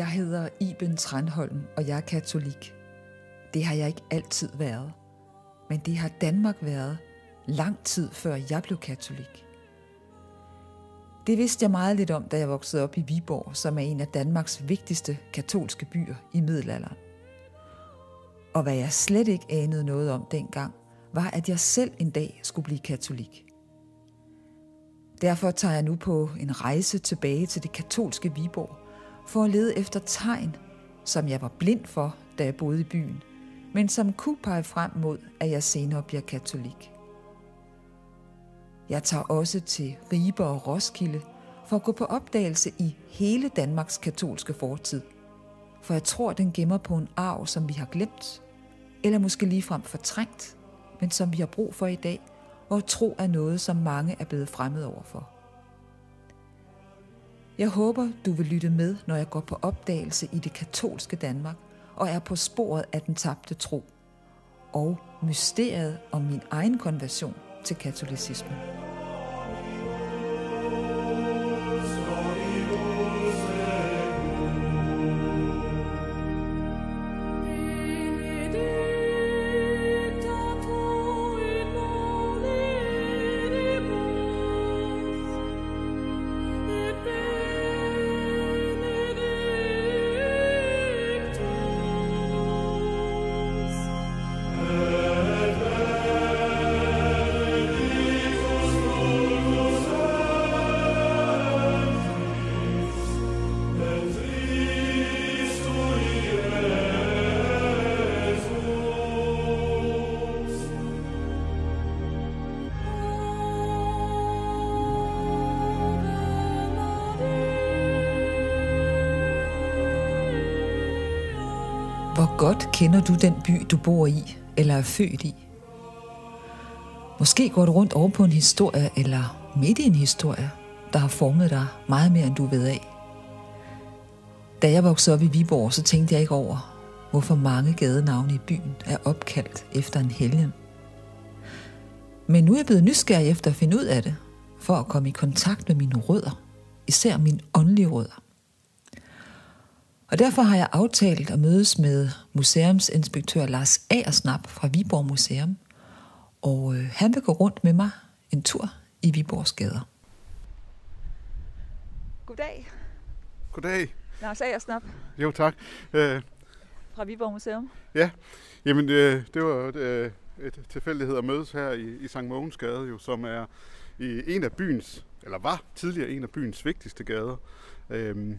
Jeg hedder Iben Tranholm, og jeg er katolik. Det har jeg ikke altid været. Men det har Danmark været lang tid før jeg blev katolik. Det vidste jeg meget lidt om, da jeg voksede op i Viborg, som er en af Danmarks vigtigste katolske byer i middelalderen. Og hvad jeg slet ikke anede noget om dengang, var, at jeg selv en dag skulle blive katolik. Derfor tager jeg nu på en rejse tilbage til det katolske Viborg, for at lede efter tegn, som jeg var blind for, da jeg boede i byen, men som kunne pege frem mod, at jeg senere bliver katolik. Jeg tager også til Ribe og Roskilde for at gå på opdagelse i hele Danmarks katolske fortid. For jeg tror, den gemmer på en arv, som vi har glemt, eller måske ligefrem fortrængt, men som vi har brug for i dag, hvor tro er noget, som mange er blevet fremmed overfor. Jeg håber, du vil lytte med, når jeg går på opdagelse i det katolske Danmark og er på sporet af den tabte tro og mysteriet om min egen konversion til katolicismen. Hvor godt kender du den by, du bor i eller er født i? Måske går du rundt over på en historie eller midt i en historie, der har formet dig meget mere, end du ved af. Da jeg voksede op i Viborg, så tænkte jeg ikke over, hvorfor mange gadenavne i byen er opkaldt efter en helgen. Men nu er jeg blevet nysgerrig efter at finde ud af det, for at komme i kontakt med mine rødder, især mine åndelige rødder. Og derfor har jeg aftalt at mødes med museumsinspektør Lars Aersnap fra Viborg Museum. Og øh, han vil gå rundt med mig en tur i Viborgs gader. Goddag, Goddag. Lars Aersnap Jo, tak. Øh, fra Viborg Museum. ja, jamen øh, det var et, øh, et tilfældighed at mødes her i, i St. Mogens Gade, jo, som er i en af byens, eller var tidligere en af byens vigtigste gader. Øh,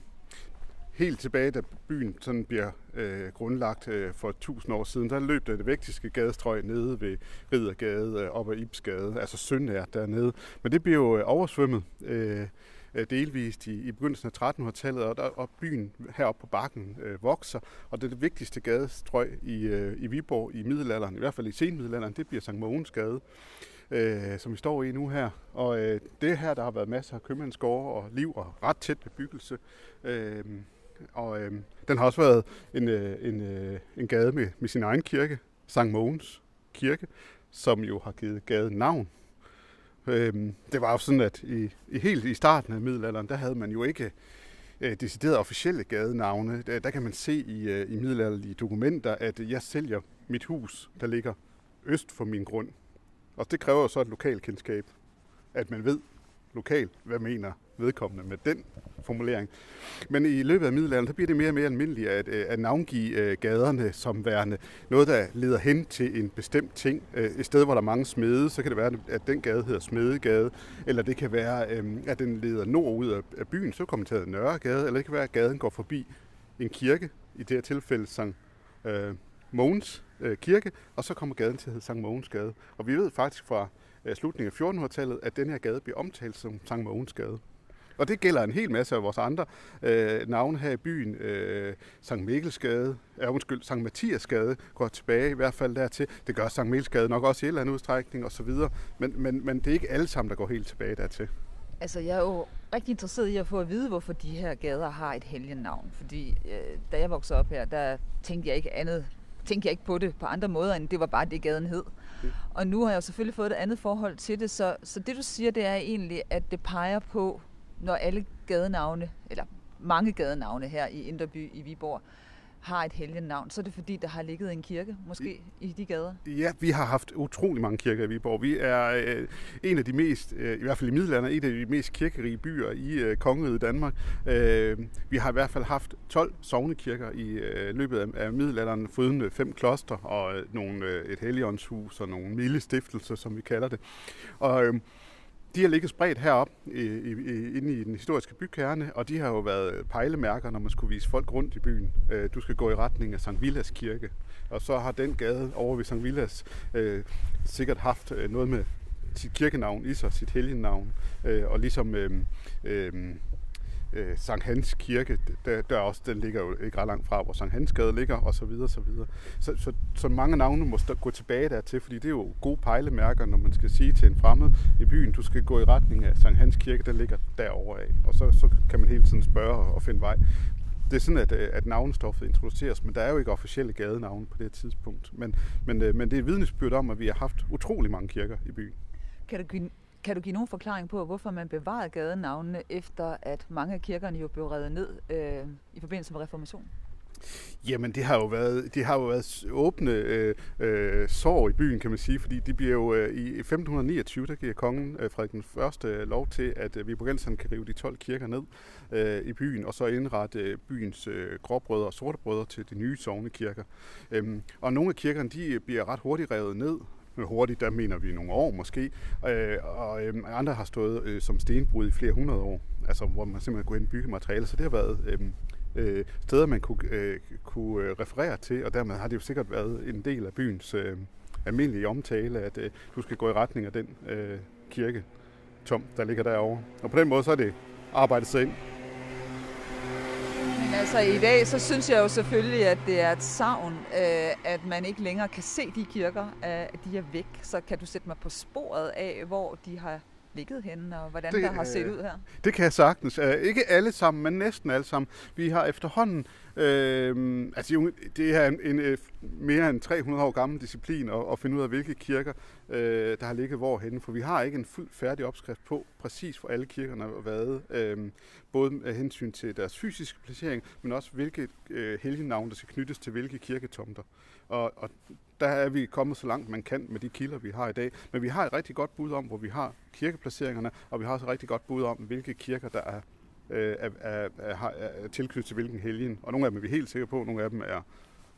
helt tilbage, da byen sådan bliver øh, grundlagt øh, for 1000 år siden, der løb der det vigtigste gadestrøg nede ved Riddergade, øh, op ad Ibsgade, altså Søndær dernede. Men det bliver jo øh, oversvømmet øh, øh, delvist i, i begyndelsen af 1300-tallet, og, der, og byen heroppe på bakken øh, vokser, og det er det vigtigste gadestrøg i, øh, i Viborg i middelalderen, i hvert fald i senmiddelalderen, det bliver Sankt Mogens Gade øh, som vi står i nu her. Og øh, det her, der har været masser af købmandsgårde og liv og ret tæt bebyggelse. Øh, og øh, den har også været en, øh, en, øh, en gade med, med sin egen kirke, Sankt Mogens Kirke, som jo har givet gaden navn. Øh, det var jo sådan, at i, i helt i starten af middelalderen, der havde man jo ikke øh, deciderede officielle gadenavne. Der, der kan man se i, øh, i middelalderlige dokumenter, at jeg sælger mit hus, der ligger øst for min grund. Og det kræver jo så et lokalkendskab, at man ved lokalt, hvad mener vedkommende med den formulering. Men i løbet af middelalderen, der bliver det mere og mere almindeligt at, øh, at navngive øh, gaderne som værende noget, der leder hen til en bestemt ting. Øh, et sted, hvor der er mange smede, så kan det være, at den gade hedder Smedegade, eller det kan være, at den leder nord ud af byen, så kommer den til at Nørregade, eller det kan være, at gaden går forbi en kirke, i det her tilfælde Sankt øh, Mogens øh, Kirke, og så kommer gaden til at hedde Sankt Mogens Gade. Og vi ved faktisk fra slutningen af 1400-tallet, at den her gade bliver omtalt som Sankt Mogens Gade. Og det gælder en hel masse af vores andre øh, navne her i byen. Øh, Sankt Mikkelsgade, ja, undskyld, Sankt Mathiasgade går tilbage i hvert fald dertil. Det gør Sankt Mikkelsgade nok også i en eller anden udstrækning osv. Men, men, men det er ikke alle sammen, der går helt tilbage dertil. Altså, jeg er jo rigtig interesseret i at få at vide, hvorfor de her gader har et helgennavn. Fordi øh, da jeg voksede op her, der tænkte jeg ikke andet tænkte jeg ikke på det på andre måder, end det var bare det, gaden hed. Mm. Og nu har jeg jo selvfølgelig fået et andet forhold til det, så, så det du siger, det er egentlig, at det peger på, når alle gadenavne, eller mange gadenavne her i Inderby i Viborg har et helgennavn, så er det fordi, der har ligget en kirke, måske, i, de gader? Ja, vi har haft utrolig mange kirker i Viborg. Vi er øh, en af de mest, øh, i hvert fald i middelalderen, en af de mest kirkerige byer i øh, kongeriget Danmark. Øh, vi har i hvert fald haft 12 sovnekirker i øh, løbet af, af middelalderen, foruden øh, fem kloster og øh, nogle, øh, et helligåndshus og nogle milde stiftelser, som vi kalder det. Og øh, de har ligget spredt herop i, i, inde i den historiske bykerne, og de har jo været pejlemærker, når man skulle vise folk rundt i byen. Øh, du skal gå i retning af St. Villas kirke, og så har den gade over ved St. Villas øh, sikkert haft øh, noget med sit kirkenavn i sig, sit helgenavn, øh, og ligesom øh, øh, øh, Sankt Hans Kirke, der, der også, den ligger jo ikke ret langt fra, hvor Sankt Hans Gade ligger, og så videre, så videre. Så, så, så mange navne må gå tilbage dertil, fordi det er jo gode pejlemærker, når man skal sige til en fremmed i byen, du skal gå i retning af Sankt Hans Kirke, der ligger derovre af. Og så, så kan man hele tiden spørge og finde vej. Det er sådan, at, øh, at navnestoffet introduceres, men der er jo ikke officielle gadenavne på det tidspunkt. Men, men, øh, men det er et vidnesbyrd om, at vi har haft utrolig mange kirker i byen. Kan du give kan du give nogen forklaring på, hvorfor man bevarede gadenavnene, efter at mange af kirkerne jo blev revet ned øh, i forbindelse med reformationen? Jamen, det har jo været, det har jo været åbne øh, øh, sår i byen, kan man sige, fordi det bliver jo øh, i 1529, der giver kongen øh, Frederik den første øh, lov til, at øh, Viborgenserne kan rive de 12 kirker ned øh, i byen, og så indrette øh, byens øh, gråbrødre og sortebrødre til de nye sovnekirker. Øhm, og nogle af kirkerne, de bliver ret hurtigt revet ned, hurtigt, der mener vi nogle år måske, øh, og øh, andre har stået øh, som stenbrud i flere hundrede år, altså hvor man simpelthen kunne indbygge materialer, så det har været øh, øh, steder, man kunne, øh, kunne øh, referere til, og dermed har det jo sikkert været en del af byens øh, almindelige omtale, at øh, du skal gå i retning af den øh, kirke, tom, der ligger derovre. Og på den måde så er det arbejdet sig ind. Jamen altså i dag, så synes jeg jo selvfølgelig, at det er et savn, øh, at man ikke længere kan se de kirker, at de er væk. Så kan du sætte mig på sporet af, hvor de har ligget henne, og hvordan det, der har set ud her? Det kan jeg sagtens. Ikke alle sammen, men næsten alle sammen. Vi har efterhånden Øh, altså, det er en, en, en mere end 300 år gammel disciplin at, at finde ud af, hvilke kirker, øh, der har ligget hvorhenne. For vi har ikke en fuld færdig opskrift på præcis, hvor alle kirkerne har været. Øh, både af hensyn til deres fysiske placering, men også hvilke øh, helgenavn, der skal knyttes til hvilke kirketomter. Og, og der er vi kommet så langt, man kan med de kilder, vi har i dag. Men vi har et rigtig godt bud om, hvor vi har kirkeplaceringerne, og vi har også et rigtig godt bud om, hvilke kirker, der er øh, er, er, er, er tilknyttet til hvilken helgen. Og nogle af dem er vi helt sikre på, nogle af dem er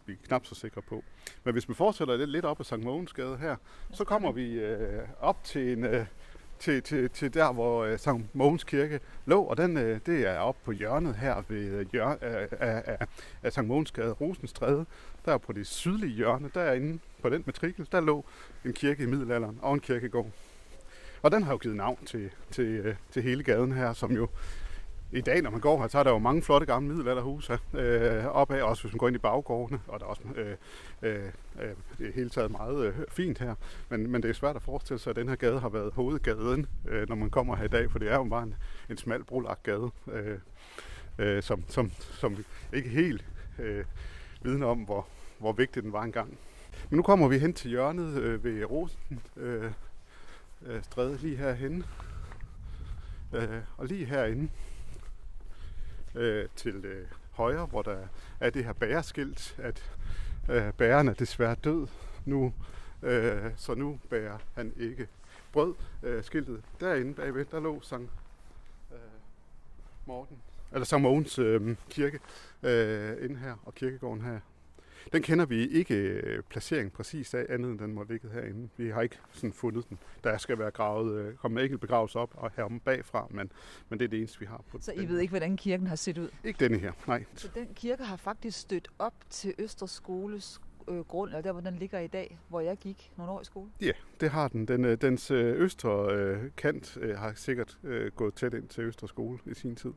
vi er knap så sikre på. Men hvis vi fortsætter lidt, lidt op ad Sankt Mogensgade her, så kommer vi øh, op til en... Øh, til, til, til der, hvor øh, Sankt Mogens Kirke lå, og den, øh, det er op på hjørnet her ved øh, hjørne, af, af, af, af Sankt Mogensgade Rosensstræde. Der på det sydlige hjørne, derinde på den matrikel, der lå en kirke i middelalderen og en kirkegård. Og den har jo givet navn til, til, øh, til hele gaden her, som jo i dag, når man går her, så er der jo mange flotte gamle middelalderhuse øh, opad, også hvis man går ind i baggårdene, og der er også øh, øh, øh, det er hele taget meget øh, fint her. Men, men det er svært at forestille sig, at den her gade har været hovedgaden, øh, når man kommer her i dag, for det er jo bare en, en smal brolagt gade, øh, øh, som, som, som ikke helt øh, vidne om, hvor, hvor vigtig den var engang. Men nu kommer vi hen til hjørnet øh, ved Rosen øh, øh, stræde lige herhen. Øh, og lige herinde, øh, til øh, højre, hvor der er det her bæreskilt, at øh, bæren er desværre død nu, øh, så nu bærer han ikke brød. Øh, skiltet derinde bagved, der lå sang øh, Morten, eller Sankt Mogens øh, kirke øh, inde her, og kirkegården her den kender vi ikke øh, placering præcis af, andet end den må ligge herinde. Vi har ikke sådan fundet den. Der skal være gravet, øh, kommer ikke begravelse op og herom bagfra, men, men det er det eneste, vi har på Så I ved ikke, hvordan kirken har set ud? Ikke denne her, nej. Så den kirke har faktisk stødt op til Østerskoles øh, grund, eller der, hvor den ligger i dag, hvor jeg gik nogle år i skole? Ja, det har den. den øh, dens øh, østre øh, kant øh, har sikkert øh, gået tæt ind til Østerskole i sin tid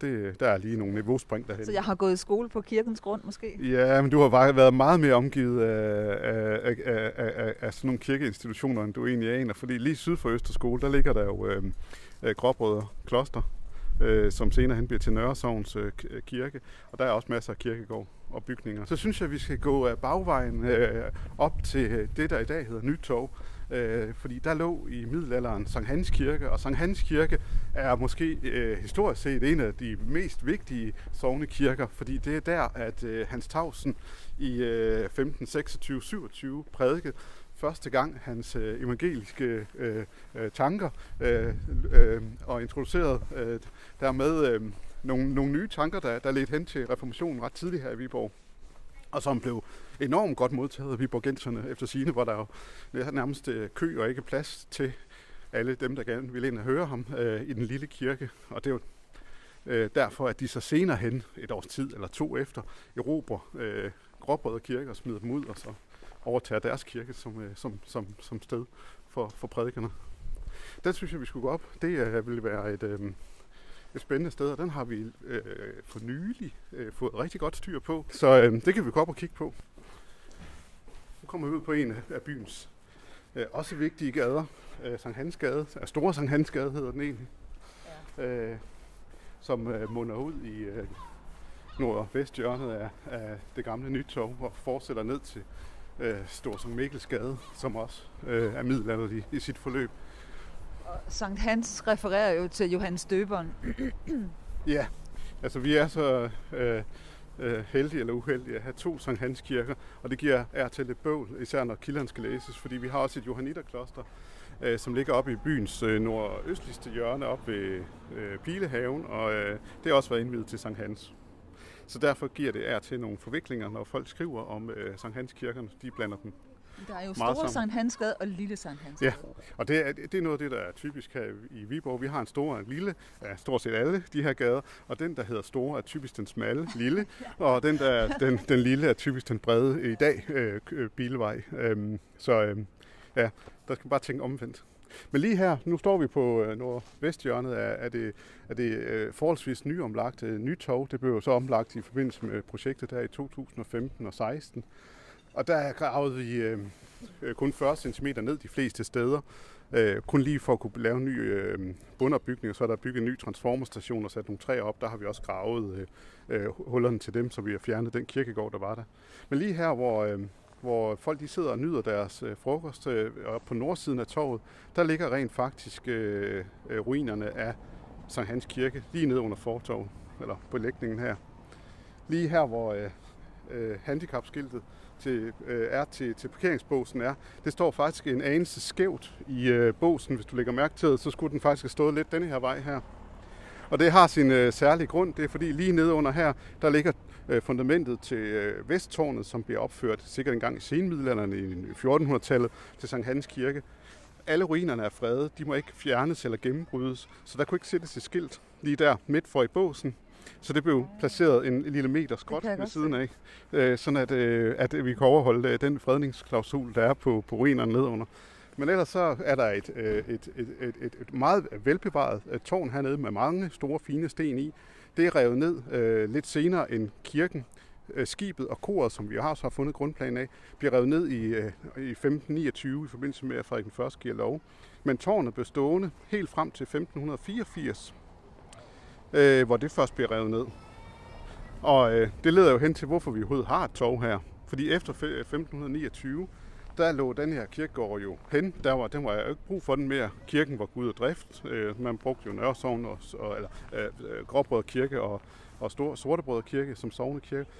det, der er lige nogle niveauspring derhen. Så jeg har gået i skole på kirkens grund måske? Ja, men du har været meget mere omgivet af, af, af, af, af sådan nogle kirkeinstitutioner, end du egentlig aner. Fordi lige syd for Østerskole, der ligger der jo øh, øh Gråbrødre Kloster, øh, som senere hen bliver til Nørresovns øh, kirke. Og der er også masser af kirkegård og bygninger. Så synes jeg, at vi skal gå af bagvejen øh, op til det, der i dag hedder Nytog. Øh, fordi der lå i middelalderen Sankt Hans Kirke, og Sankt Hans Kirke er måske øh, historisk set en af de mest vigtige sognekirker, fordi det er der, at øh, Hans Tausen i øh, 1526-27 prædikede første gang hans øh, evangeliske øh, øh, tanker øh, øh, og introducerede øh, dermed øh, nogle, nogle nye tanker, der, der ledte hen til reformationen ret tidligt her i Viborg og som blev enormt godt modtaget af Viborgenserne efter sine, hvor der jo nærmest øh, kø og ikke plads til alle dem, der gerne ville ind og høre ham øh, i den lille kirke. Og det er jo øh, derfor, at de så senere hen, et års tid eller to efter, erobrer øh, Gråbrød Kirke og smider dem ud, og så overtager deres kirke som, øh, som, som, som sted for, for prædikerne. Den synes jeg, vi skulle gå op. Det øh, ville være et, øh, et spændende sted, og den har vi øh, for nylig øh, fået rigtig godt styr på. Så øh, det kan vi gå op og kigge på. Kommer vi ud på en af byens øh, også vigtige gader. Øh, Sankt Hans Gade, øh, Store Sankt Hans Gade hedder den egentlig. Ja. Øh, som øh, munder ud i øh, nord- og vesthjørnet af, af det gamle Nytorv og fortsætter ned til øh, Stor Sankt Mikkels Gade, som også øh, er middelalderlig i sit forløb. Sankt Hans refererer jo til Johannes Døberen. ja, altså vi er så øh, øh, heldige eller uheldige at have to Sankt Hans kirker, og det giver er til lidt bøvl, især når kilderne skal læses, fordi vi har også et Johanniterkloster, øh, som ligger oppe i byens øh, nordøstligste hjørne, op ved øh, Pilehaven, og øh, det har også været indvidet til Sankt Hans. Så derfor giver det er til nogle forviklinger, når folk skriver om øh, Sankt Hans kirkerne, de blander dem der er jo store Sankt Hansgade og lille Sankt Hansgade. Ja, og det er, det er noget af det, der er typisk her i Viborg. Vi har en stor og en lille, ja, stort set alle de her gader, og den, der hedder store, er typisk den smalle, lille, og den, der er, den, den lille, er typisk den brede i dag, øh, bilvej. Øhm, så øh, ja, der skal bare tænke omvendt. Men lige her, nu står vi på øh, nordvesthjørnet af, af det, af det øh, forholdsvis nyomlagte Nytog. Det blev jo så omlagt i forbindelse med projektet der i 2015 og 16. Og der gravede vi øh, øh kun 40 cm ned de fleste steder. Øh, kun lige for at kunne lave en ny øh, bundopbygning, så er der bygget en ny transformerstation og sat nogle træer op. Der har vi også gravet øh, øh, hullerne til dem, så vi har fjernet den kirkegård, der var der. Men lige her, hvor, øh, hvor folk de sidder og nyder deres øh, frokost øh, og på nordsiden af torvet, der ligger rent faktisk øh, øh, ruinerne af Sankt Hans Kirke, lige nede under fortorvet, eller på lægningen her. Lige her, hvor øh, øh, handicapskiltet til, øh, er til, til parkeringsbåsen er. Det står faktisk en anelse skævt i øh, båsen, hvis du lægger mærke til det, så skulle den faktisk have stået lidt denne her vej her. Og det har sin øh, særlige grund, det er fordi lige nede under her, der ligger øh, fundamentet til øh, Vesttårnet, som bliver opført sikkert engang i senmiddelalderen i 1400-tallet til Sankt Hans Kirke. Alle ruinerne er fredet, de må ikke fjernes eller gennembrydes, så der kunne ikke sættes et skilt lige der midt for i båsen. Så det blev placeret en lille meter skråt ved siden af, øh, sådan at, øh, at vi kan overholde øh, den fredningsklausul, der er på, på ruinerne nedunder. Men ellers så er der et, et, et, et, et, et meget velbevaret tårn hernede med mange store fine sten i. Det er revet ned øh, lidt senere end kirken. Skibet og koret, som vi har så har fundet grundplanen af, bliver revet ned i, øh, i 1529 i forbindelse med, at Frederik første giver lov. Men tårnet blev stående helt frem til 1584, øh, hvor det først bliver revet ned. Og øh, det leder jo hen til, hvorfor vi overhovedet har et tog her. Fordi efter 1529, der lå den her kirkegård jo hen. Der var, den var jo ikke brug for den mere. Kirken var gud og drift. Øh, man brugte jo Nørresovn og, og eller, øh, øh Gråbrød Kirke og, og Stor, Sortebrød Kirke som sovnekirke.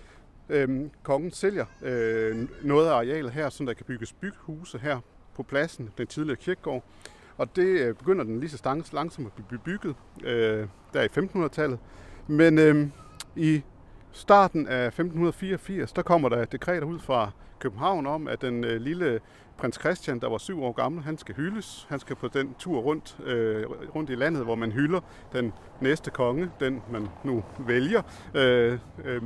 Øhm, kongen sælger øh, noget af arealet her, så der kan bygges byghuse her på pladsen, den tidligere kirkegård. Og det øh, begynder den lige så langsomt at blive bygget øh, der i 1500-tallet. Men øh, i starten af 1584, der kommer der et dekret ud fra København om, at den øh, lille prins Christian, der var syv år gammel, han skal hyldes. Han skal på den tur rundt, øh, rundt i landet, hvor man hylder den næste konge, den man nu vælger. Øh, øh,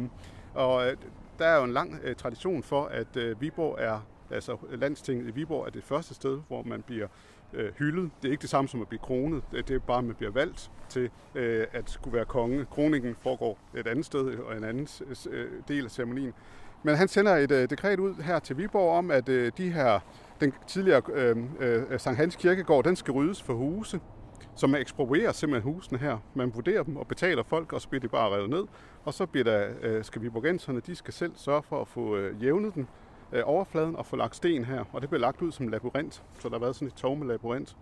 og øh, der er jo en lang øh, tradition for, at øh, Viborg er, altså landstinget i Viborg er det første sted, hvor man bliver øh, hyldet. Det er ikke det samme som at blive kronet. Det er bare, at man bliver valgt til øh, at skulle være konge. Kroningen foregår et andet sted og en anden øh, del af ceremonien. Men han sender et øh, dekret ud her til Viborg om, at øh, de her, den tidligere øh, øh, Sankt Hans Kirkegård, den skal ryddes for huse. Så man eksproprierer simpelthen husene her. Man vurderer dem og betaler folk, og så bliver de bare revet ned. Og så bliver der, øh, skal viborgenserne, de skal selv sørge for at få øh, jævnet den øh, overfladen og få lagt sten her. Og det bliver lagt ud som labyrint, så der har været sådan et tog med labyrint.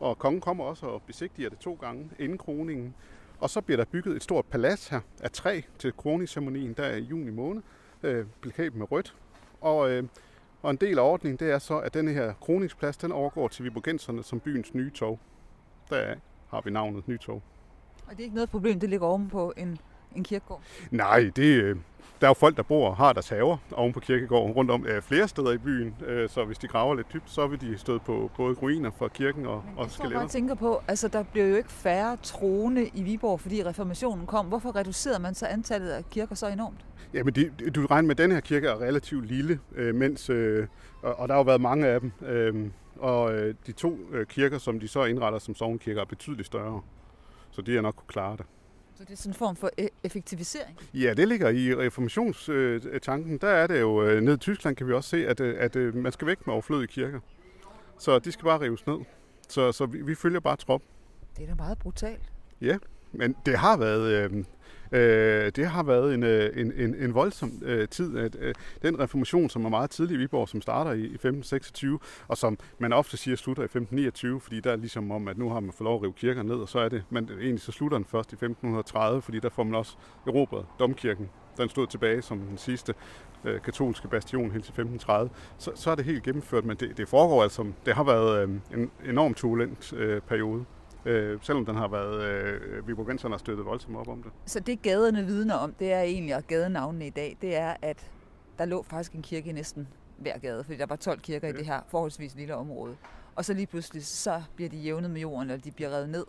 Og kongen kommer også og besigtiger det to gange inden kroningen. Og så bliver der bygget et stort palads her af træ til kroningsceremonien, der er i juni måned, øh, plakat med rødt. Og, øh, og en del af ordningen, det er så, at denne her kroningsplads, den overgår til Viborgenserne som byens nye tog. Der har vi navnet Nytog. Og det er ikke noget problem, det ligger oven på en, en kirkegård? Nej, det, øh, der er jo folk, der bor og har deres haver oven på kirkegården rundt om øh, flere steder i byen. Øh, så hvis de graver lidt dybt, så vil de stå på både ruiner for kirken og, og skeletter. Jeg tænker på, altså der bliver jo ikke færre troende i Viborg, fordi reformationen kom. Hvorfor reducerede man så antallet af kirker så enormt? Jamen, de, du regner med, at denne her kirke er relativt lille, øh, mens, øh, og, og der har jo været mange af dem. Øh, og øh, de to øh, kirker, som de så indretter som sovnkirker, er betydeligt større. Så de har nok kunne klare det. Så det er sådan en form for e- effektivisering? Ja, det ligger i reformationstanken. Der er det jo, øh, ned i Tyskland kan vi også se, at, øh, at, at man skal væk med overflødige kirker. Så de skal bare rives ned. Så, så vi, vi følger bare trop. Det er da meget brutalt. Ja, men det har været, øh, Øh, det har været en, øh, en, en, en voldsom øh, tid. At, øh, den reformation, som er meget tidlig i Viborg, som starter i, i 1526, og som man ofte siger slutter i 1529, fordi der er ligesom om, at nu har man fået lov at rive kirker ned, og så er det, men egentlig så slutter den først i 1530, fordi der får man også erobret domkirken. Den stod tilbage som den sidste øh, katolske bastion helt til 1530. Så, så er det helt gennemført, men det, det foregår altså, det har været øh, en enormt turbulent øh, periode øh, selvom den har været, øh, Viborgenserne har støttet voldsomt op om det. Så det gaderne vidner om, det er egentlig, og gadenavnene i dag, det er, at der lå faktisk en kirke i næsten hver gade, fordi der var 12 kirker ja. i det her forholdsvis lille område. Og så lige pludselig, så bliver de jævnet med jorden, eller de bliver revet ned,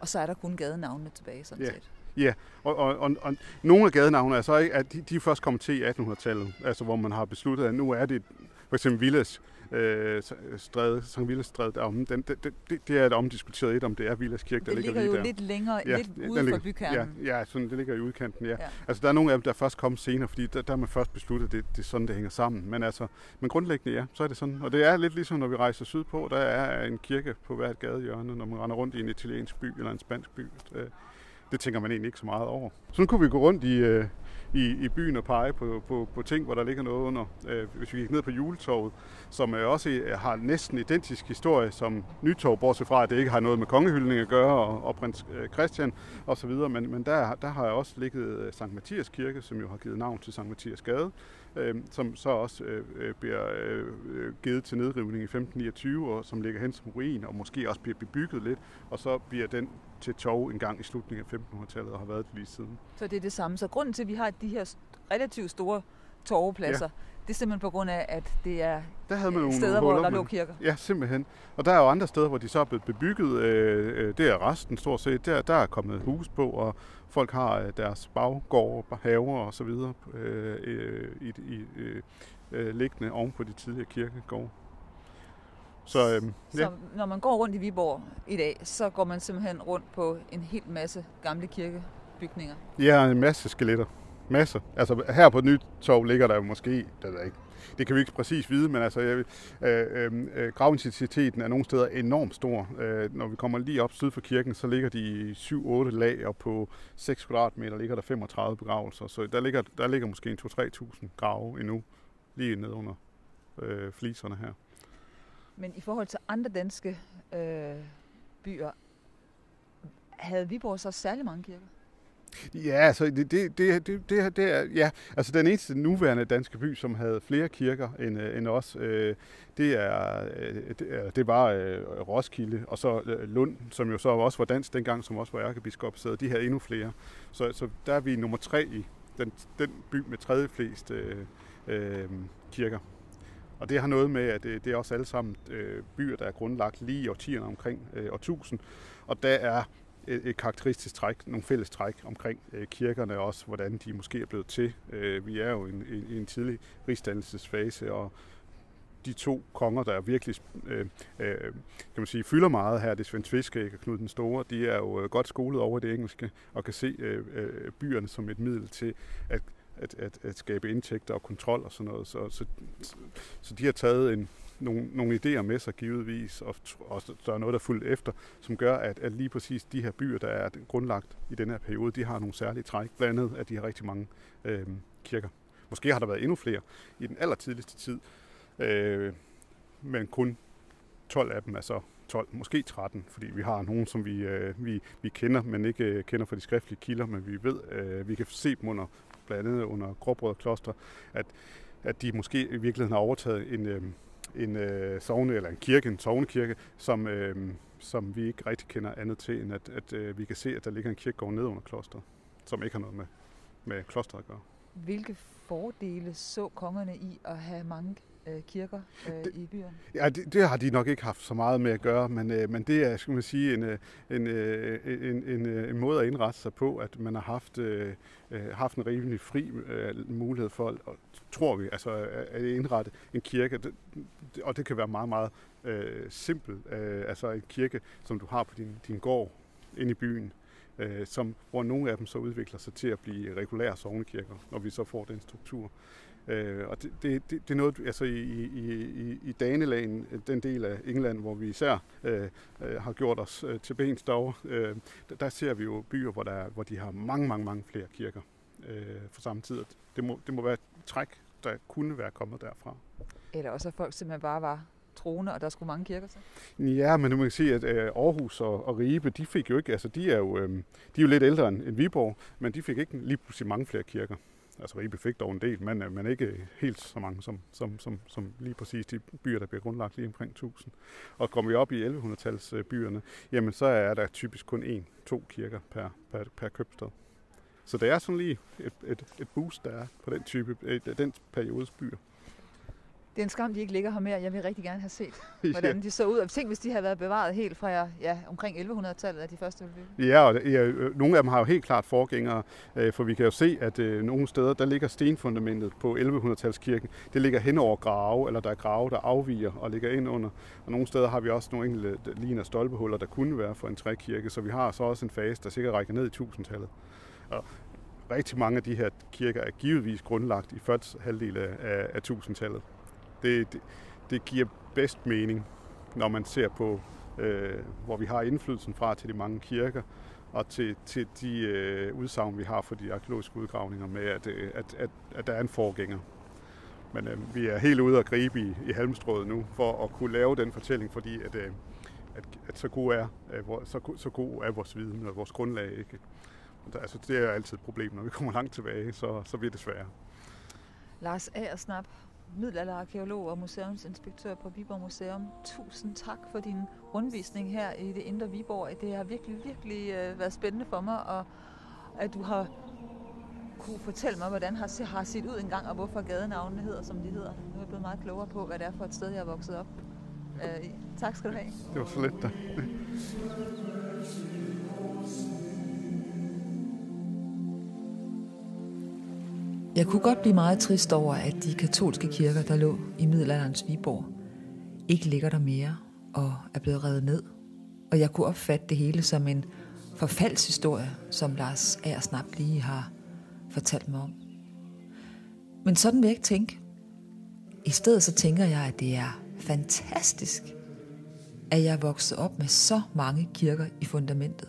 og så er der kun gadenavnene tilbage, sådan ja. set. Ja, og, og, og, og nogle af gadenavnene er så ikke, at de, de er først kommet til i 1800-tallet, altså hvor man har besluttet, at nu er det for eksempel Villas øh, stræde, Sankt Villas stræde derom, den, det, det, det er et omdiskuteret et, om det er Villas kirke, der det ligger, ligger lige jo der. lidt længere, ja, lidt ude for bykernen. Ja, ja sådan, det ligger i udkanten, ja. ja. Altså, der er nogle af dem, der først kommer senere, fordi der, der er man først besluttet, at det, det er sådan, det hænger sammen. Men altså, men grundlæggende, ja, så er det sådan. Og det er lidt ligesom, når vi rejser sydpå, der er en kirke på hvert gadehjørne, når man render rundt i en italiensk by eller en spansk by. Det, det tænker man egentlig ikke så meget over. Sådan kunne vi gå rundt i, øh, i, i byen og pege på, på, på ting, hvor der ligger noget under. Øh, hvis vi gik ned på juletorvet, som også har næsten identisk historie som Nytorv, bortset fra, at det ikke har noget med kongehyldning at gøre, og, og prins øh, Christian osv., men, men der, der har jeg også ligget øh, Sankt Mathias Kirke, som jo har givet navn til Sankt Mathias Gade, øh, som så også øh, øh bliver øh, givet til nedrivning i 1529, og som ligger hen som ruin, og måske også bliver bebygget lidt, og så bliver den til tog en gang i slutningen af 1500-tallet og har været det lige siden. Så det er det samme. Så grunden til, at vi har de her relativt store torvepladser, ja. Det er simpelthen på grund af, at det er der havde man nogle steder, huller, hvor der lå kirker. Ja, simpelthen. Og der er jo andre steder, hvor de så er blevet bebygget. Øh, øh, det er resten stort set. Der, der er kommet hus på, og folk har øh, deres baggård, haver og så videre øh, i, i, øh, liggende oven på de tidligere kirkegårde. Så, øhm, ja. så når man går rundt i Viborg i dag, så går man simpelthen rundt på en hel masse gamle kirkebygninger. Ja, en masse skeletter. Masser. Altså her på Nytorv ligger der jo måske, det ved jeg ikke, det kan vi ikke præcis vide, men altså, øh, øh, øh, gravintensiteten er nogle steder enormt stor. Øh, når vi kommer lige op syd for kirken, så ligger de i 7-8 lag, og på 6 kvadratmeter ligger der 35 begravelser. Så der ligger, der ligger måske en 2-3.000 grave endnu, lige ned under øh, fliserne her. Men i forhold til andre danske øh, byer, havde Viborg så særlig mange kirker? Ja, altså det, det, det, det, det, det er, ja, altså den eneste nuværende danske by, som havde flere kirker end, øh, end os, øh, det, er, øh, det, det var øh, Roskilde, og så øh, Lund, som jo så også var dansk dengang, som også var ærkebiskop, så de havde endnu flere. Så, så der er vi nummer tre i den, den by med tredje flest øh, øh, kirker. Og det har noget med, at det, det er også alle sammen øh, byer, der er grundlagt lige i årtierne omkring øh, årtusind. Og der er et, et karakteristisk træk, nogle fælles træk omkring øh, kirkerne også, hvordan de måske er blevet til. Øh, vi er jo i en, en, en tidlig rigsdannelsesfase, og de to konger, der virkelig øh, øh, kan man sige, fylder meget her, det er Svend Tviskæg og Knud den Store, de er jo øh, godt skolet over det engelske og kan se øh, øh, byerne som et middel til at at, at, at skabe indtægter og kontrol og sådan noget. Så, så, så de har taget en, nogle, nogle idéer med sig givetvis, og, og der er noget, der er fuldt efter, som gør, at, at lige præcis de her byer, der er grundlagt i den her periode, de har nogle særlige træk, blandt andet at de har rigtig mange øh, kirker. Måske har der været endnu flere i den allertidligste tid, øh, men kun 12 af dem er så 12, måske 13, fordi vi har nogen, som vi, øh, vi, vi kender, men ikke øh, kender fra de skriftlige kilder, men vi ved, øh, vi kan se dem under, blandt andet under Gråbrød Kloster, at, at de måske i virkeligheden har overtaget en, øh, en øh, sovne, eller en kirke, en sovnekirke, som, øh, som vi ikke rigtig kender andet til, end at, at øh, vi kan se, at der ligger en kirkegård ned under klosteret, som ikke har noget med, med klosteret at gøre. Hvilke fordele så kongerne i at have mange øh, kirker øh, det, i byerne? Ja, det, det har de nok ikke haft så meget med at gøre, men, øh, men det er, skal man sige, en, øh, en, øh, en, en, en måde at indrette sig på, at man har haft, øh, haft en rimelig fri øh, mulighed for, og tror vi, altså at indrette en kirke, det, og det kan være meget, meget øh, simpelt, øh, altså en kirke, som du har på din, din gård inde i byen, øh, som, hvor nogle af dem så udvikler sig til at blive regulære sovnekirker, når vi så får den struktur. Øh, og det, det, det, det er noget, altså i, i, i, i Danelagen, den del af England, hvor vi især øh, øh, har gjort os øh, til bens dog, øh, der ser vi jo byer, hvor, der, hvor de har mange, mange, mange flere kirker øh, for samme tid. Det må, det må være et træk, der kunne være kommet derfra. Eller også at folk simpelthen bare var troende, og der skulle mange kirker til? Ja, men nu må man sige, at øh, Aarhus og, og Ribe, de fik jo ikke, altså de er jo, øh, de er jo lidt ældre end, end Viborg, men de fik ikke lige pludselig mange flere kirker. Altså Ribe fik dog en del, men, øh, men ikke helt så mange som, som, som, som lige præcis de byer, der bliver grundlagt lige omkring 1000. Og kommer vi op i 1100-tals byerne, jamen så er der typisk kun en, to kirker per, per, per købstad. Så det er sådan lige et, et, et boost, der er på den type, den periodes byer. Det er en skam, de ikke ligger her mere. Jeg vil rigtig gerne have set, hvordan ja. de så ud. Og tænk, hvis de havde været bevaret helt fra ja, omkring 1100-tallet af de første bygge. Ja, og ja, øh, nogle af dem har jo helt klart forgængere, øh, for vi kan jo se, at øh, nogle steder, der ligger stenfundamentet på 1100-talskirken. Det ligger hen over grave, eller der er grave, der afviger og ligger ind under. Og nogle steder har vi også nogle enkelte ligner stolpehuller, der kunne være for en trækirke. Så vi har så også en fase, der sikkert rækker ned i 1000-tallet. Og rigtig mange af de her kirker er givetvis grundlagt i første halvdel af, af 1000-tallet det, det, det giver bedst mening, når man ser på, øh, hvor vi har indflydelsen fra til de mange kirker, og til, til de øh, udsagn, vi har for de arkeologiske udgravninger med, at, øh, at, at, at der er en forgænger. Men øh, vi er helt ude at gribe i, i halmstrået nu, for at kunne lave den fortælling, fordi at, øh, at, at så, god er, øh, så, så god er vores viden og vores grundlag ikke. Altså, det er altid et problem, når vi kommer langt tilbage, så, så bliver det sværere. Lars Aersnap, middelalderarkeolog og museumsinspektør på Viborg Museum. Tusind tak for din rundvisning her i det indre Viborg. Det har virkelig, virkelig øh, været spændende for mig, og at du har kunne fortælle mig, hvordan har, har set ud engang, og hvorfor gadenavnene hedder, som de hedder. Nu er jeg blevet meget klogere på, hvad det er for et sted, jeg er vokset op. Øh, tak skal du have. Det var så let da. Jeg kunne godt blive meget trist over, at de katolske kirker, der lå i middelalderens Viborg, ikke ligger der mere og er blevet revet ned. Og jeg kunne opfatte det hele som en forfaldshistorie, som Lars Aersnap lige har fortalt mig om. Men sådan vil jeg ikke tænke. I stedet så tænker jeg, at det er fantastisk, at jeg er vokset op med så mange kirker i fundamentet.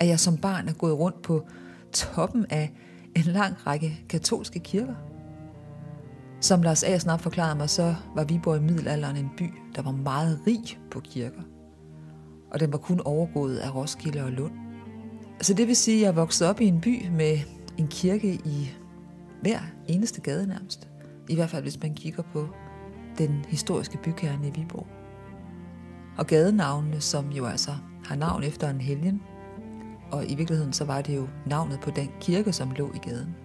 At jeg som barn er gået rundt på toppen af en lang række katolske kirker. Som Lars A. snart forklarede mig, så var Viborg i middelalderen en by, der var meget rig på kirker. Og den var kun overgået af Roskilde og Lund. Så det vil sige, at jeg voksede op i en by med en kirke i hver eneste gade nærmest. I hvert fald hvis man kigger på den historiske bykerne i Viborg. Og gadenavnene, som jo altså har navn efter en helgen, og i virkeligheden så var det jo navnet på den kirke, som lå i gaden,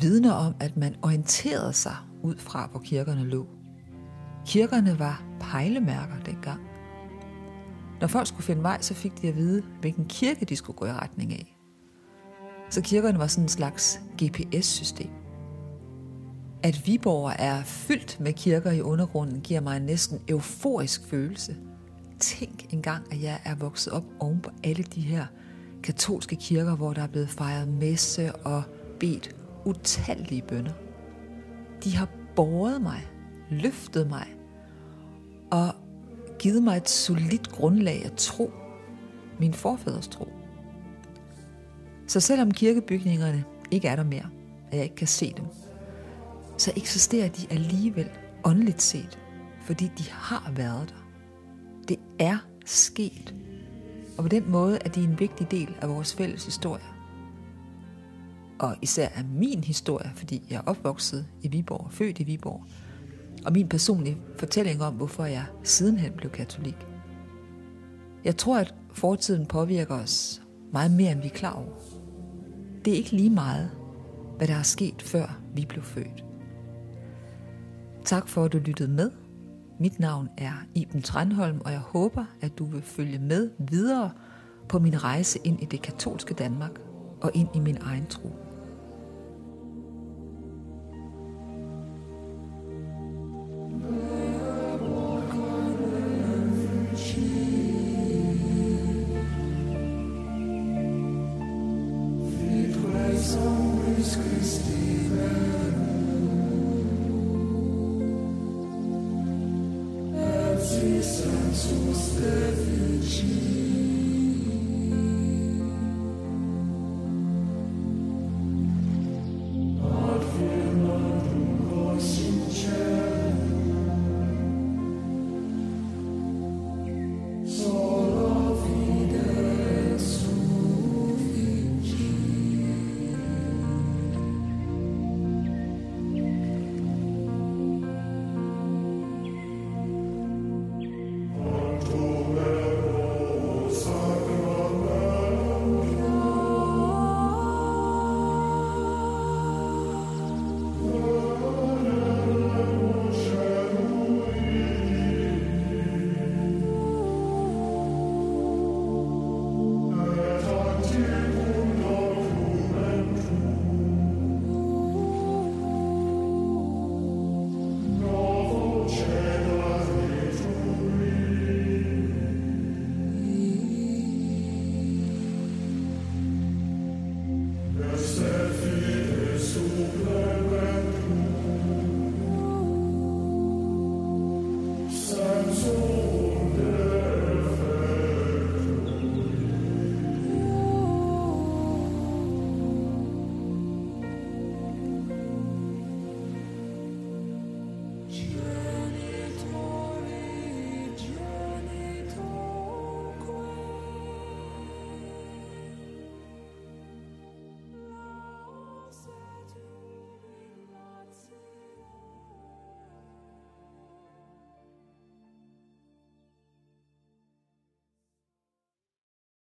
vidner om, at man orienterede sig ud fra, hvor kirkerne lå. Kirkerne var pejlemærker dengang. Når folk skulle finde vej, så fik de at vide, hvilken kirke de skulle gå i retning af. Så kirkerne var sådan en slags GPS-system. At Viborg er fyldt med kirker i undergrunden, giver mig en næsten euforisk følelse. Tænk engang, at jeg er vokset op oven på alle de her katolske kirker, hvor der er blevet fejret messe og bedt utallige bønder. De har båret mig, løftet mig og givet mig et solidt grundlag at tro, min forfædres tro. Så selvom kirkebygningerne ikke er der mere, og jeg ikke kan se dem, så eksisterer de alligevel åndeligt set, fordi de har været der. Det er sket. Og på den måde er de en vigtig del af vores fælles historie. Og især er min historie, fordi jeg er opvokset i Viborg, født i Viborg, og min personlige fortælling om, hvorfor jeg sidenhen blev katolik. Jeg tror, at fortiden påvirker os meget mere, end vi er klar over. Det er ikke lige meget, hvad der er sket, før vi blev født. Tak for, at du lyttede med. Mit navn er Iben Tranholm, og jeg håber, at du vil følge med videre på min rejse ind i det katolske Danmark og ind i min egen tro.